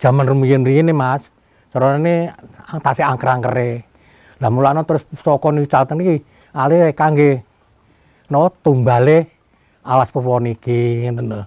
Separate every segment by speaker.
Speaker 1: Zaman rumiyin-riyin nih Mas, carane tasih angker-angkere. Lah mulane terus saka nicaten iki ale kangge no tumbale alas purwa niki ngoten lho.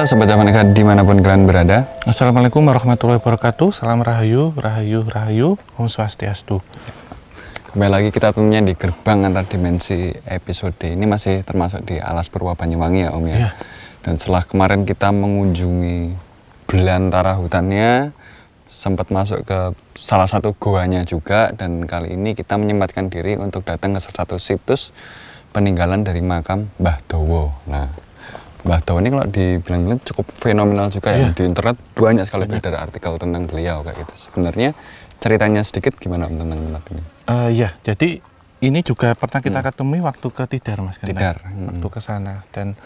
Speaker 2: Halo Sobat Javanika di mana pun kalian berada
Speaker 3: Assalamualaikum warahmatullahi wabarakatuh. Salam rahayu, rahayu, rahayu, Om Swastiastu.
Speaker 2: Kembali lagi kita tentunya di gerbang antar dimensi episode ini masih termasuk di Alas Purwa Banyuwangi ya Om ya.
Speaker 3: Iya.
Speaker 2: Dan setelah kemarin kita mengunjungi belantara hutannya, sempat masuk ke salah satu goanya juga dan kali ini kita menyempatkan diri untuk datang ke salah satu situs peninggalan dari makam Mbah Dowo. Nah, Mbah Dowo ini kalau dibilang-bilang cukup fenomenal juga ya
Speaker 3: Iya.
Speaker 2: di internet banyak sekali beredar artikel tentang beliau kayak gitu. Sebenarnya ceritanya sedikit gimana Om tentang tempat ini?
Speaker 3: Eh, ya, jadi ini juga pernah kita ketemu waktu ke Tidar, Mas.
Speaker 2: Hmm. Tidar, hmm.
Speaker 3: Waktu ke sana dan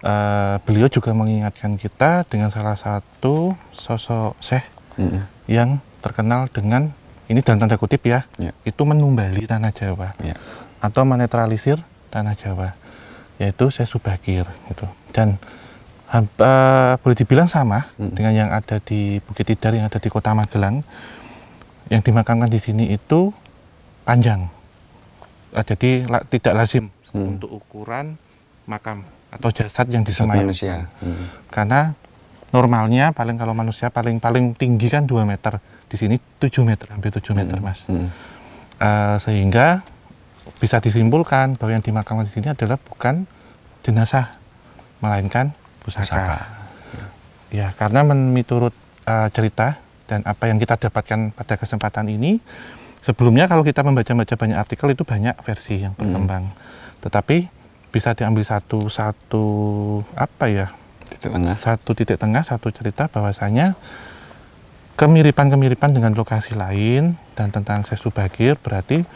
Speaker 3: eh, beliau juga mengingatkan kita dengan salah satu sosok Syekh
Speaker 2: Mm-mm.
Speaker 3: yang terkenal dengan ini dalam tanda kutip ya,
Speaker 2: Ya.
Speaker 3: itu menumbali tanah Jawa
Speaker 2: Ya.
Speaker 3: atau menetralisir tanah Jawa, yaitu Syekh Subakir gitu. Dan ham- eh, boleh dibilang sama
Speaker 2: Mm.
Speaker 3: dengan yang ada di Bukit Tidar yang ada di Kota Magelang. Yang dimakamkan di sini itu panjang, Eh, jadi la- tidak lazim
Speaker 2: Hmm.
Speaker 3: untuk ukuran makam atau jasad yang disemayamkan
Speaker 2: manusia. Mm.
Speaker 3: karena normalnya paling kalau manusia paling paling tinggi kan 2 meter di sini 7 meter hampir 7 meter
Speaker 2: Mm.
Speaker 3: mas
Speaker 2: Mm.
Speaker 3: Eh, sehingga bisa disimpulkan bahwa yang dimakamkan di sini adalah bukan jenazah melainkan pusaka,
Speaker 2: Pusaka.
Speaker 3: ya karena menurut eh, cerita dan apa yang kita dapatkan pada kesempatan ini sebelumnya kalau kita membaca-baca banyak artikel itu banyak versi yang berkembang tetapi bisa diambil satu satu apa ya
Speaker 2: Titik tengah.
Speaker 3: satu titik tengah, satu cerita bahwasanya kemiripan-kemiripan dengan lokasi lain dan tentang Sesu Bagir berarti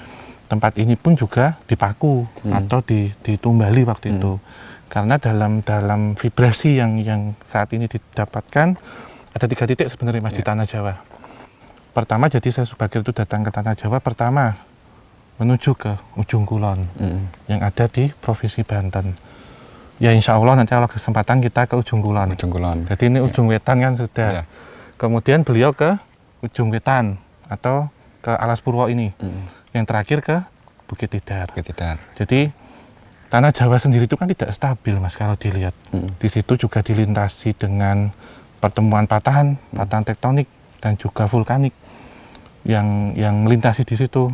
Speaker 3: tempat ini pun juga dipaku
Speaker 2: Hmm.
Speaker 3: atau di, ditumbali waktu
Speaker 2: Hmm.
Speaker 3: itu karena dalam dalam vibrasi yang yang saat ini didapatkan ada tiga titik sebenarnya mas di
Speaker 2: Ya.
Speaker 3: tanah Jawa. Pertama jadi Sesu Bagir itu datang ke tanah Jawa pertama menuju ke ujung kulon
Speaker 2: Mm.
Speaker 3: yang ada di provinsi Banten. Ya insya Allah nanti kalau kesempatan kita ke ujung kulon.
Speaker 2: Ujung Kulon.
Speaker 3: Jadi ini ujung wetan kan sudah.
Speaker 2: Ya.
Speaker 3: Kemudian beliau ke ujung wetan atau ke Alas Purwo ini.
Speaker 2: Mm.
Speaker 3: Yang terakhir ke Bukit Tidar.
Speaker 2: Bukit Tidar.
Speaker 3: Jadi tanah Jawa sendiri itu kan tidak stabil mas kalau dilihat.
Speaker 2: Mm.
Speaker 3: Di situ juga dilintasi dengan pertemuan patahan, patahan tektonik dan juga vulkanik yang yang melintasi di situ.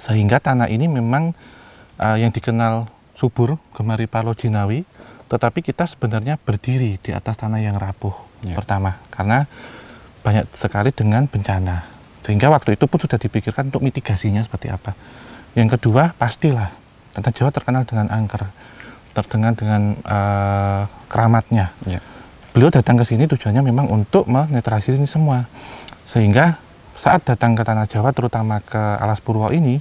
Speaker 3: Sehingga tanah ini memang uh, yang dikenal subur, gemari Palo Jinawi, tetapi kita sebenarnya berdiri di atas tanah yang rapuh.
Speaker 2: Ya.
Speaker 3: Pertama, karena banyak sekali dengan bencana. Sehingga waktu itu pun sudah dipikirkan untuk mitigasinya seperti apa. Yang kedua, pastilah tanah Jawa terkenal dengan angker, terkenal dengan uh, keramatnya.
Speaker 2: Ya.
Speaker 3: Beliau datang ke sini tujuannya memang untuk menetralisir ini semua. Sehingga saat datang ke tanah Jawa, terutama ke Alas Purwo ini,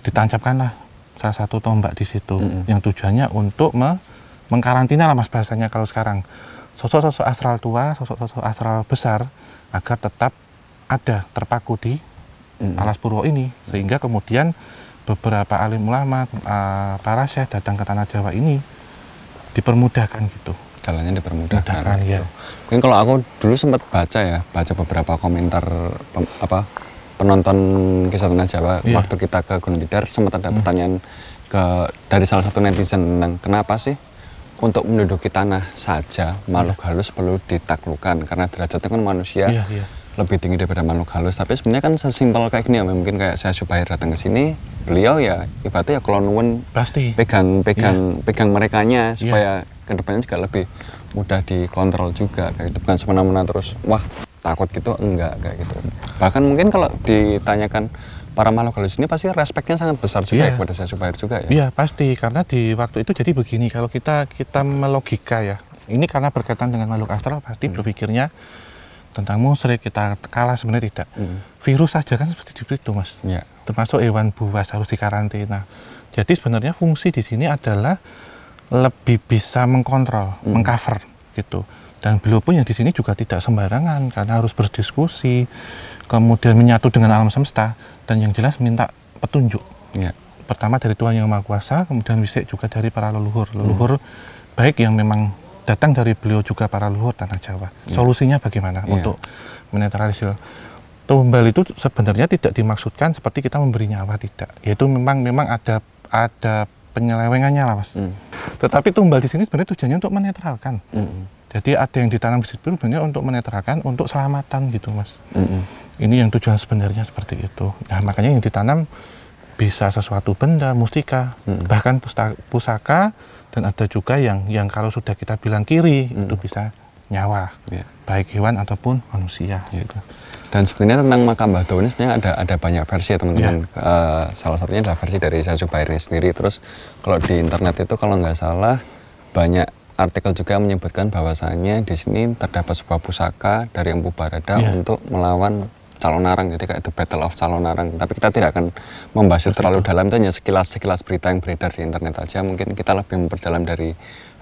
Speaker 3: ditancapkanlah salah satu tombak di situ
Speaker 2: Mm-mm.
Speaker 3: yang tujuannya untuk me- mengkarantina lah mas bahasanya kalau sekarang sosok-sosok astral tua, sosok-sosok astral besar agar tetap ada terpaku di
Speaker 2: Mm.
Speaker 3: Alas Purwo ini sehingga kemudian beberapa alim ulama eh, para syekh datang ke tanah Jawa ini dipermudahkan gitu
Speaker 2: Jalannya dipermudah.
Speaker 3: Mudahkan,
Speaker 2: karena
Speaker 3: ya.
Speaker 2: itu. Mungkin kalau aku dulu sempat baca ya, baca beberapa komentar pem- apa penonton kisah tanah Jawa
Speaker 3: Iya.
Speaker 2: waktu kita ke Gunung Tidar sempat ada pertanyaan ke dari salah satu netizen tentang kenapa sih untuk menduduki tanah saja makhluk halus perlu ditaklukkan karena derajatnya kan manusia
Speaker 3: Iya, iya.
Speaker 2: Lebih tinggi daripada makhluk halus. Tapi sebenarnya kan sesimpel kayak gini ya mungkin kayak saya Subair datang ke sini beliau ya ibaratnya ya kalau nuwun
Speaker 3: Pasti.
Speaker 2: pegang pegang
Speaker 3: Iya.
Speaker 2: pegang merekanya supaya ke depannya juga lebih mudah dikontrol juga kayak gitu. Bukan semena-mena terus wah takut gitu? Enggak kayak gitu. Bahkan mungkin kalau ditanyakan para makhluk halus ini pasti respeknya sangat besar juga
Speaker 3: Iya.
Speaker 2: ya kepada saya Subair juga ya.
Speaker 3: Iya pasti. Karena di waktu itu jadi begini kalau kita kita melogika ya ini karena berkaitan dengan makhluk astral pasti berpikirnya tentang musyrik kita kalah sebenarnya tidak.
Speaker 2: Hmm.
Speaker 3: virus saja kan seperti itu mas.
Speaker 2: Ya.
Speaker 3: Termasuk hewan buas harus dikarantina. Jadi sebenarnya fungsi di sini adalah lebih bisa mengkontrol
Speaker 2: Hmm.
Speaker 3: mengcover gitu. Dan beliau pun yang di sini juga tidak sembarangan karena harus berdiskusi kemudian menyatu dengan alam semesta dan yang jelas minta petunjuk.
Speaker 2: Ya.
Speaker 3: Pertama dari Tuhan yang Maha Kuasa, kemudian wisik juga dari para leluhur. Leluhur baik yang memang datang dari beliau juga para leluhur tanah Jawa. Solusinya bagaimana
Speaker 2: Iya.
Speaker 3: untuk menetralisir tumbal itu sebenarnya tidak dimaksudkan seperti kita memberi nyawa tidak. Yaitu memang memang ada ada penyelewengannya lah mas.
Speaker 2: Hmm.
Speaker 3: Tetapi tumbal di sini sebenarnya tujuannya untuk menetralkan.
Speaker 2: Hmm.
Speaker 3: Jadi ada yang ditanam di situ sebenarnya untuk menetralkan, untuk selamatan gitu mas.
Speaker 2: Hmm.
Speaker 3: Ini yang tujuan sebenarnya seperti itu. Nah, makanya yang ditanam bisa sesuatu benda, mustika,
Speaker 2: Mm.
Speaker 3: bahkan pusaka dan ada juga yang yang kalau sudah kita bilang kiri
Speaker 2: Mm.
Speaker 3: itu bisa nyawa,
Speaker 2: Ya.
Speaker 3: baik hewan ataupun manusia.
Speaker 2: Ya.
Speaker 3: gitu.
Speaker 2: Dan sebenarnya tentang makam Mbah ini sebenarnya ada ada banyak versi ya teman-teman.
Speaker 3: Iya.
Speaker 2: Eh, salah satunya adalah versi dari Saya Zubair ini sendiri. Terus kalau di internet itu kalau nggak salah banyak artikel juga menyebutkan bahwasannya di sini terdapat sebuah pusaka dari Empu Barada
Speaker 3: Iya.
Speaker 2: untuk melawan calon narang jadi kayak the battle of calon narang tapi kita tidak akan membahas itu terlalu dalam itu hanya sekilas sekilas berita yang beredar di internet aja mungkin kita lebih memperdalam dari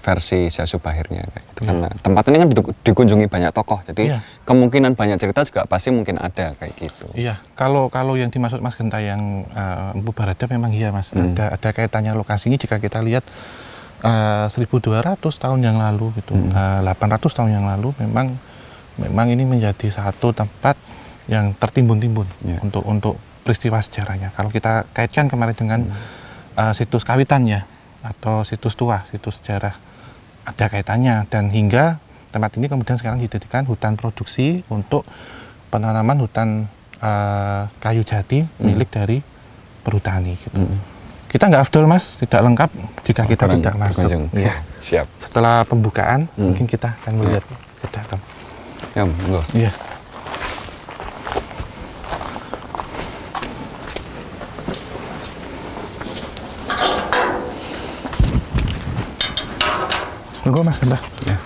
Speaker 2: versi Saya Subahirnya kayak gitu. karena tempat ini kan dikunjungi banyak tokoh jadi
Speaker 3: Iya.
Speaker 2: kemungkinan banyak cerita juga pasti mungkin ada kayak gitu.
Speaker 3: Iya, kalau kalau yang dimaksud Mas Genta yang uh, Empu Barada memang iya Mas.
Speaker 2: Hmm.
Speaker 3: Ada ada kaitannya lokasinya jika kita lihat uh, 1200 tahun yang lalu gitu.
Speaker 2: Hmm.
Speaker 3: uh, 800 tahun yang lalu memang memang ini menjadi satu tempat yang tertimbun-timbun
Speaker 2: Iya.
Speaker 3: untuk untuk peristiwa sejarahnya. Kalau kita kaitkan kemarin dengan
Speaker 2: Hmm.
Speaker 3: uh, situs kawitannya atau situs tua, situs sejarah ada kaitannya dan hingga tempat ini kemudian sekarang dijadikan hutan produksi untuk penanaman hutan eh, kayu jati
Speaker 2: Hmm.
Speaker 3: milik dari perhutani. Gitu.
Speaker 2: Mm.
Speaker 3: Kita nggak afdol mas, tidak lengkap jika kita
Speaker 2: Kurang
Speaker 3: tidak masuk. Iya.
Speaker 2: Siap.
Speaker 3: Setelah pembukaan
Speaker 2: Hmm.
Speaker 3: mungkin kita akan melihat ke dalam.
Speaker 2: Ya, monggo.
Speaker 3: Iya. Monggo mas, Mbak.
Speaker 2: Ya.
Speaker 3: Kita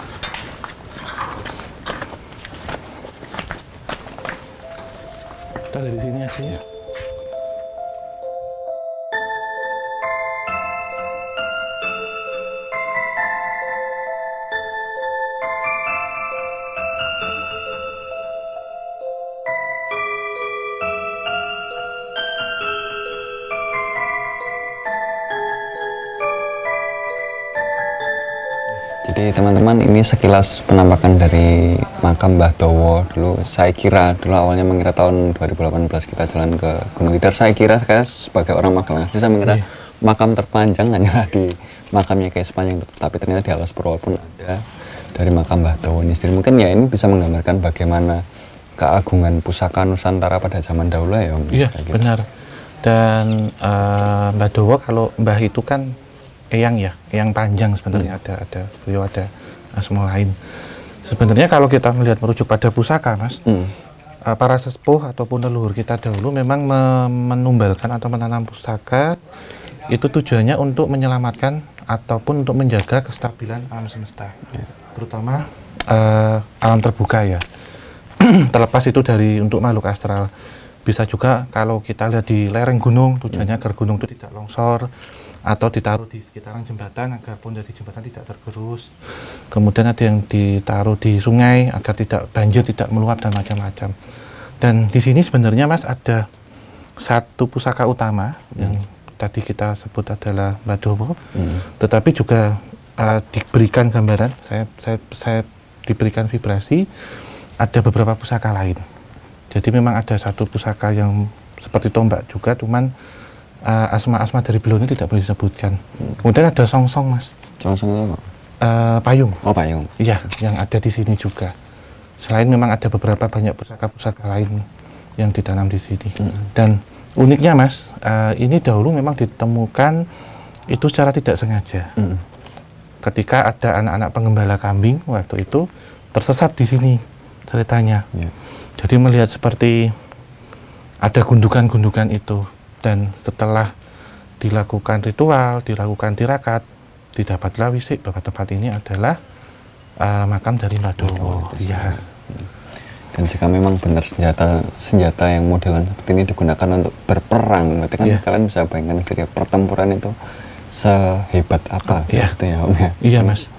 Speaker 2: Jadi teman-teman ini sekilas penampakan dari makam Mbah Dowo dulu. Saya kira dulu awalnya mengira tahun 2018 kita jalan ke Gunung Tidar. Saya kira saya sebagai orang Magelang asli saya mengira
Speaker 3: Iya.
Speaker 2: makam terpanjang hanyalah di makamnya kayak sepanjang. Tapi ternyata di Alas Purwo pun ada dari makam Mbah Dowo ini sendiri. Mungkin ya ini bisa menggambarkan bagaimana keagungan pusaka Nusantara pada zaman dahulu ya Om.
Speaker 3: Iya,
Speaker 2: Kayak gitu.
Speaker 3: benar. Dan eh, Mbah Dowo kalau Mbah itu kan eyang ya, eyang panjang sebenarnya ada ada beliau ada asma lain. Sebenarnya kalau kita melihat merujuk pada pusaka, Mas,
Speaker 2: Hmm.
Speaker 3: eh, para sesepuh ataupun leluhur kita dahulu memang me- menumbalkan atau menanam pusaka itu tujuannya untuk menyelamatkan ataupun untuk menjaga kestabilan alam semesta, terutama eh, alam terbuka ya. Terlepas itu dari untuk makhluk astral, bisa juga kalau kita lihat di lereng gunung tujuannya agar gunung itu tidak longsor atau ditaruh di sekitaran jembatan agar pondasi jembatan tidak tergerus. Kemudian ada yang ditaruh di sungai agar tidak banjir tidak meluap dan macam-macam. Dan di sini sebenarnya Mas ada satu pusaka utama yang tadi kita sebut adalah Badowo,
Speaker 2: Hmm.
Speaker 3: tetapi juga uh, diberikan gambaran, saya, saya, saya diberikan vibrasi, ada beberapa pusaka lain. Jadi memang ada satu pusaka yang seperti tombak juga, cuman uh, asma-asma dari beliau ini tidak boleh disebutkan. Kemudian ada song-song mas,
Speaker 2: Congsong itu apa?
Speaker 3: Uh, payung,
Speaker 2: Oh payung.
Speaker 3: iya yang ada di sini juga. Selain memang ada beberapa banyak pusaka-pusaka lain yang ditanam di sini. Dan uniknya Mas, uh, ini dahulu memang ditemukan itu secara tidak sengaja.
Speaker 2: Mm.
Speaker 3: Ketika ada anak-anak pengembala kambing waktu itu tersesat di sini ceritanya.
Speaker 2: Ya.
Speaker 3: Jadi melihat seperti ada gundukan-gundukan itu dan setelah dilakukan ritual, dilakukan tirakat, didapatlah wisik bahwa tempat ini adalah uh, makam dari Mbah Dowo.
Speaker 2: itu
Speaker 3: Iya.
Speaker 2: Dan jika memang benar senjata senjata yang modelan seperti ini digunakan untuk berperang, berarti kan
Speaker 3: Iya.
Speaker 2: kalian bisa bayangkan sendiri pertempuran itu sehebat apa
Speaker 3: Oh, iya.
Speaker 2: gitu ya Om ya.
Speaker 3: Iya, Mas.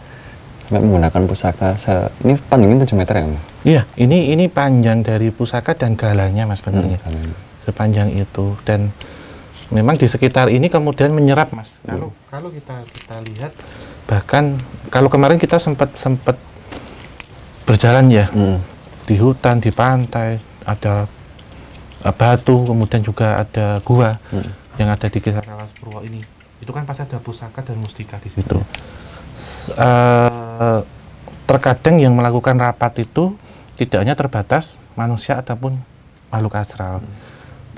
Speaker 2: Sampai menggunakan pusaka se ini panjangnya 7 meter ya Om?
Speaker 3: Iya, ini ini panjang dari pusaka dan galanya Mas sebenarnya.
Speaker 2: Hmm, galanya.
Speaker 3: Sepanjang itu dan memang di sekitar ini kemudian menyerap Mas. Kalau kalau kita kita lihat bahkan kalau kemarin kita sempat sempat berjalan ya
Speaker 2: Hmm.
Speaker 3: di hutan, di pantai, ada uh, batu, kemudian juga ada gua
Speaker 2: Hmm.
Speaker 3: yang ada di kisar Alas Purwo ini. Itu kan pasti ada pusaka dan mustika di situ. S- uh, terkadang yang melakukan rapat itu tidak hanya terbatas manusia ataupun makhluk astral,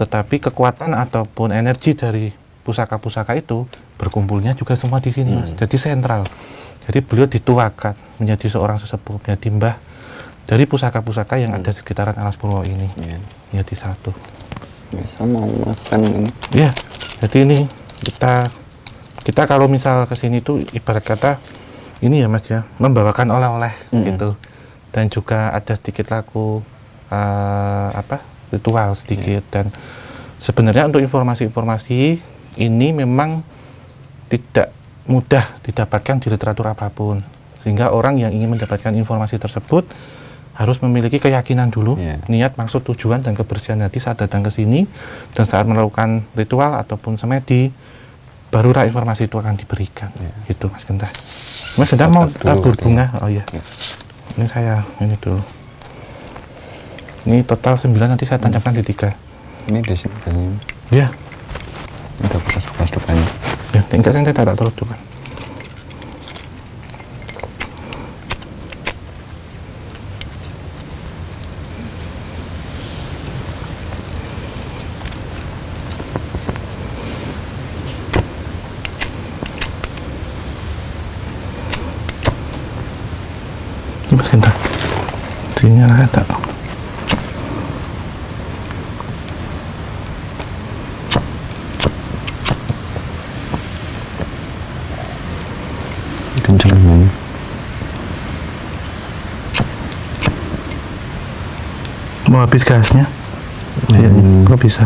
Speaker 3: tetapi kekuatan ataupun energi dari pusaka-pusaka itu berkumpulnya juga semua di sini, Mas. Jadi sentral. Jadi beliau dituakan menjadi seorang sesepuh, menjadi mbah dari pusaka-pusaka yang ada di sekitaran Alas Purwo ini
Speaker 2: Iya.
Speaker 3: menjadi satu.
Speaker 2: Ya, saya mau melakukan ini.
Speaker 3: Ya, jadi ini kita kita kalau misal ke sini tuh ibarat kata ini ya Mas ya, membawakan oleh-oleh
Speaker 2: Mm-mm.
Speaker 3: gitu. Dan juga ada sedikit laku eh, apa? Ritual sedikit dan sebenarnya untuk informasi-informasi ini memang tidak mudah didapatkan di literatur apa pun. Sehingga orang yang ingin mendapatkan informasi tersebut harus memiliki keyakinan dulu,
Speaker 2: Iya.
Speaker 3: niat, maksud, tujuan, dan kebersihan hati saat datang ke sini dan saat melakukan ritual ataupun semedi, barulah informasi itu akan diberikan.
Speaker 2: Iya.
Speaker 3: Gitu, Mas Genta. Mas Genta mau tabur
Speaker 2: ya.
Speaker 3: bunga? Oh iya.
Speaker 2: Ya.
Speaker 3: Ini saya ini dulu. Ini total 9 nanti saya tancapkan di tiga.
Speaker 2: Ini di sini kayaknya.
Speaker 3: Ya,
Speaker 2: Ada bekas-bekas dukanya.
Speaker 3: ya, enggak saya tak tak terus depan. Sebentar. Sinyal tak. Habis gasnya? Iya,
Speaker 2: Hmm.
Speaker 3: kok bisa?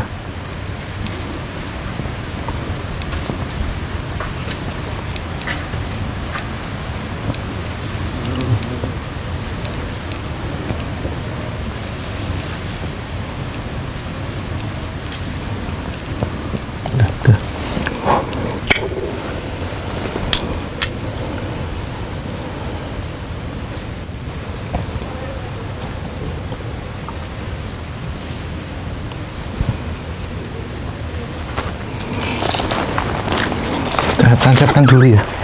Speaker 3: Tancapkan dulu ya.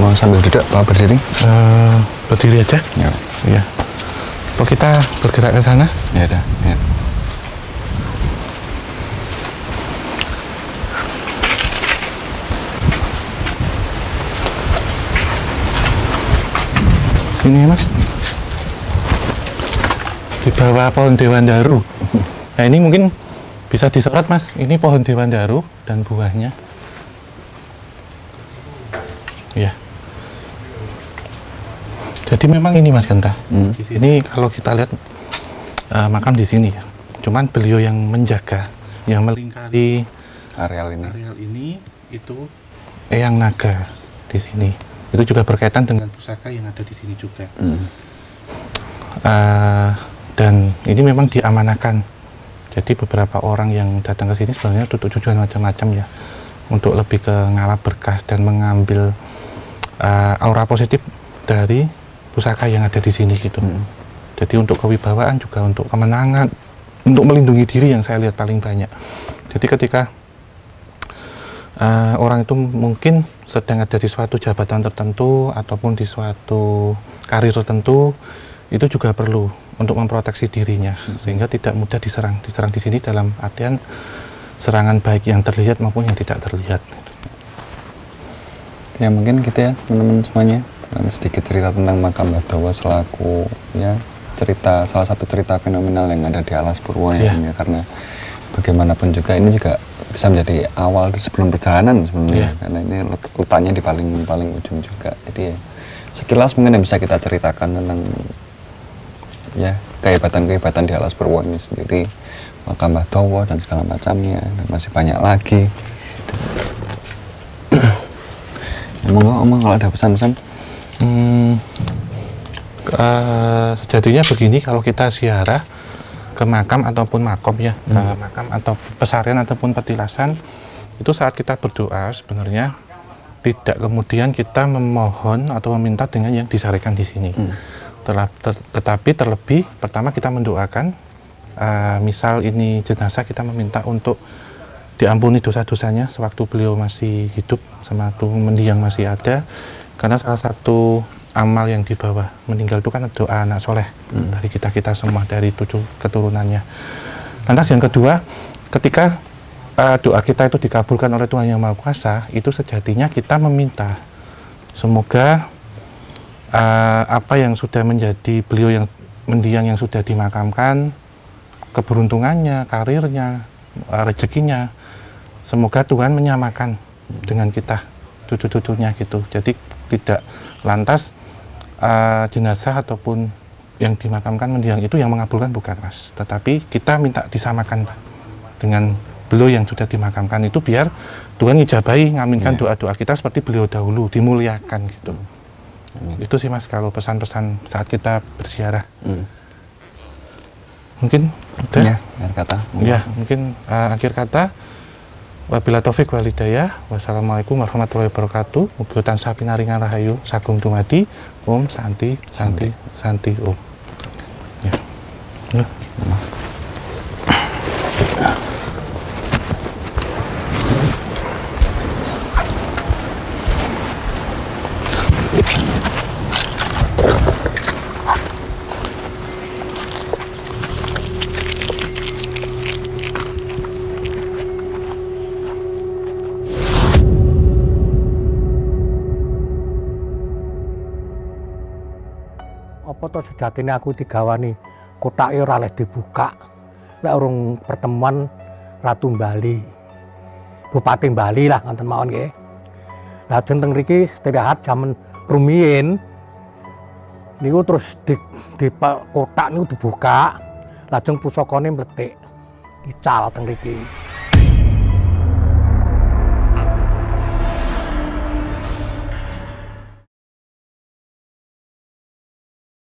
Speaker 2: Mau sambil duduk apa berdiri?
Speaker 3: Eh, berdiri aja.
Speaker 2: Ya.
Speaker 3: Ya. Apa kita bergerak ke sana?
Speaker 2: Ya udah. Ya.
Speaker 3: Ini mas. Di bawah pohon Dewan Daru. Nah ini mungkin bisa disorot mas. Ini pohon Dewan Daru dan buahnya. Ya. Jadi memang ini Mas Genta.
Speaker 2: Hmm.
Speaker 3: Di sini kalau kita lihat eh, makam di sini ya. Cuman beliau yang menjaga, yang melingkari
Speaker 2: areal ini.
Speaker 3: areal ini itu Eyang Naga di sini. Itu juga berkaitan dengan pusaka yang ada di sini juga.
Speaker 2: Hmm.
Speaker 3: Eh, dan ini memang diamanakan. Jadi beberapa orang yang datang ke sini sebenarnya untuk tujuan macam-macam ya, untuk lebih ke ngalap berkah dan mengambil eh, aura positif dari pusaka yang ada di sini gitu.
Speaker 2: Hmm.
Speaker 3: Jadi untuk kewibawaan juga untuk kemenangan, untuk melindungi diri yang saya lihat paling banyak. Jadi ketika eh, orang itu mungkin sedang ada di suatu jabatan tertentu ataupun di suatu karir tertentu, itu juga perlu untuk memproteksi dirinya sehingga tidak mudah diserang. Diserang di sini dalam artian serangan baik yang terlihat maupun yang tidak terlihat.
Speaker 2: Ya mungkin gitu ya teman-teman semuanya. Dan sedikit cerita tentang makam Badawa selaku ya cerita salah satu cerita fenomenal yang ada di Alas Purwo ya,
Speaker 3: Iya.
Speaker 2: Ya. karena bagaimanapun juga ini juga bisa menjadi awal sebelum perjalanan sebenarnya
Speaker 3: Iya.
Speaker 2: karena ini let- letaknya di paling paling ujung juga. Jadi ya sekilas mungkin yang bisa kita ceritakan tentang ya kehebatan-kehebatan di Alas Purwo ini sendiri makam Badawa dan segala macamnya dan masih banyak lagi. Monggo omong kalau ada pesan-pesan
Speaker 3: Hmm, eh, sejatinya begini kalau kita ziarah ke makam ataupun makom ya, ke makam atau pesarian ataupun petilasan itu saat kita berdoa sebenarnya tidak kemudian kita memohon atau meminta dengan yang disarikan di sini. Terla- ter- tetapi terlebih pertama kita mendoakan eh, misal ini jenazah kita meminta untuk diampuni dosa-dosanya sewaktu beliau masih hidup sama waktu mendiang masih ada karena salah satu amal yang dibawa meninggal itu kan doa anak soleh. Dari kita kita semua dari tujuh keturunannya. Lantas yang kedua ketika uh, doa kita itu dikabulkan oleh Tuhan yang Maha Kuasa itu sejatinya kita meminta. Semoga uh, apa yang sudah menjadi beliau yang mendiang yang sudah dimakamkan keberuntungannya karirnya uh, rezekinya semoga Tuhan menyamakan dengan kita cucu-cucunya gitu. Jadi tidak lantas uh, jenazah ataupun yang dimakamkan mendiang itu yang mengabulkan bukan mas tetapi kita minta disamakan Pak, dengan beliau yang sudah dimakamkan itu biar Tuhan ngijabahi ngaminkan
Speaker 2: Iya.
Speaker 3: doa-doa kita seperti beliau dahulu dimuliakan gitu itu sih mas kalau pesan-pesan saat kita bersiarah
Speaker 2: Hmm.
Speaker 3: mungkin udah
Speaker 2: Ya, akhir kata.
Speaker 3: Ya, mungkin uh, akhir kata Wabila taufik walidayah. Wassalamualaikum warahmatullahi wabarakatuh. Mugi tansah pinaringan rahayu sagung dumadi. Om santi santi santi om. Ya. Ya.
Speaker 1: To sejatine aku digawani kotake ora oleh dibuka. Lek urung pertemuan Ratu Bali Bupati Bali lah ngoten mawon nggih. Lah teng mriki istirahat jaman rumiyin. Niku terus di, di kotak niku dibuka. Lajeng pusakane mletik ical teng mriki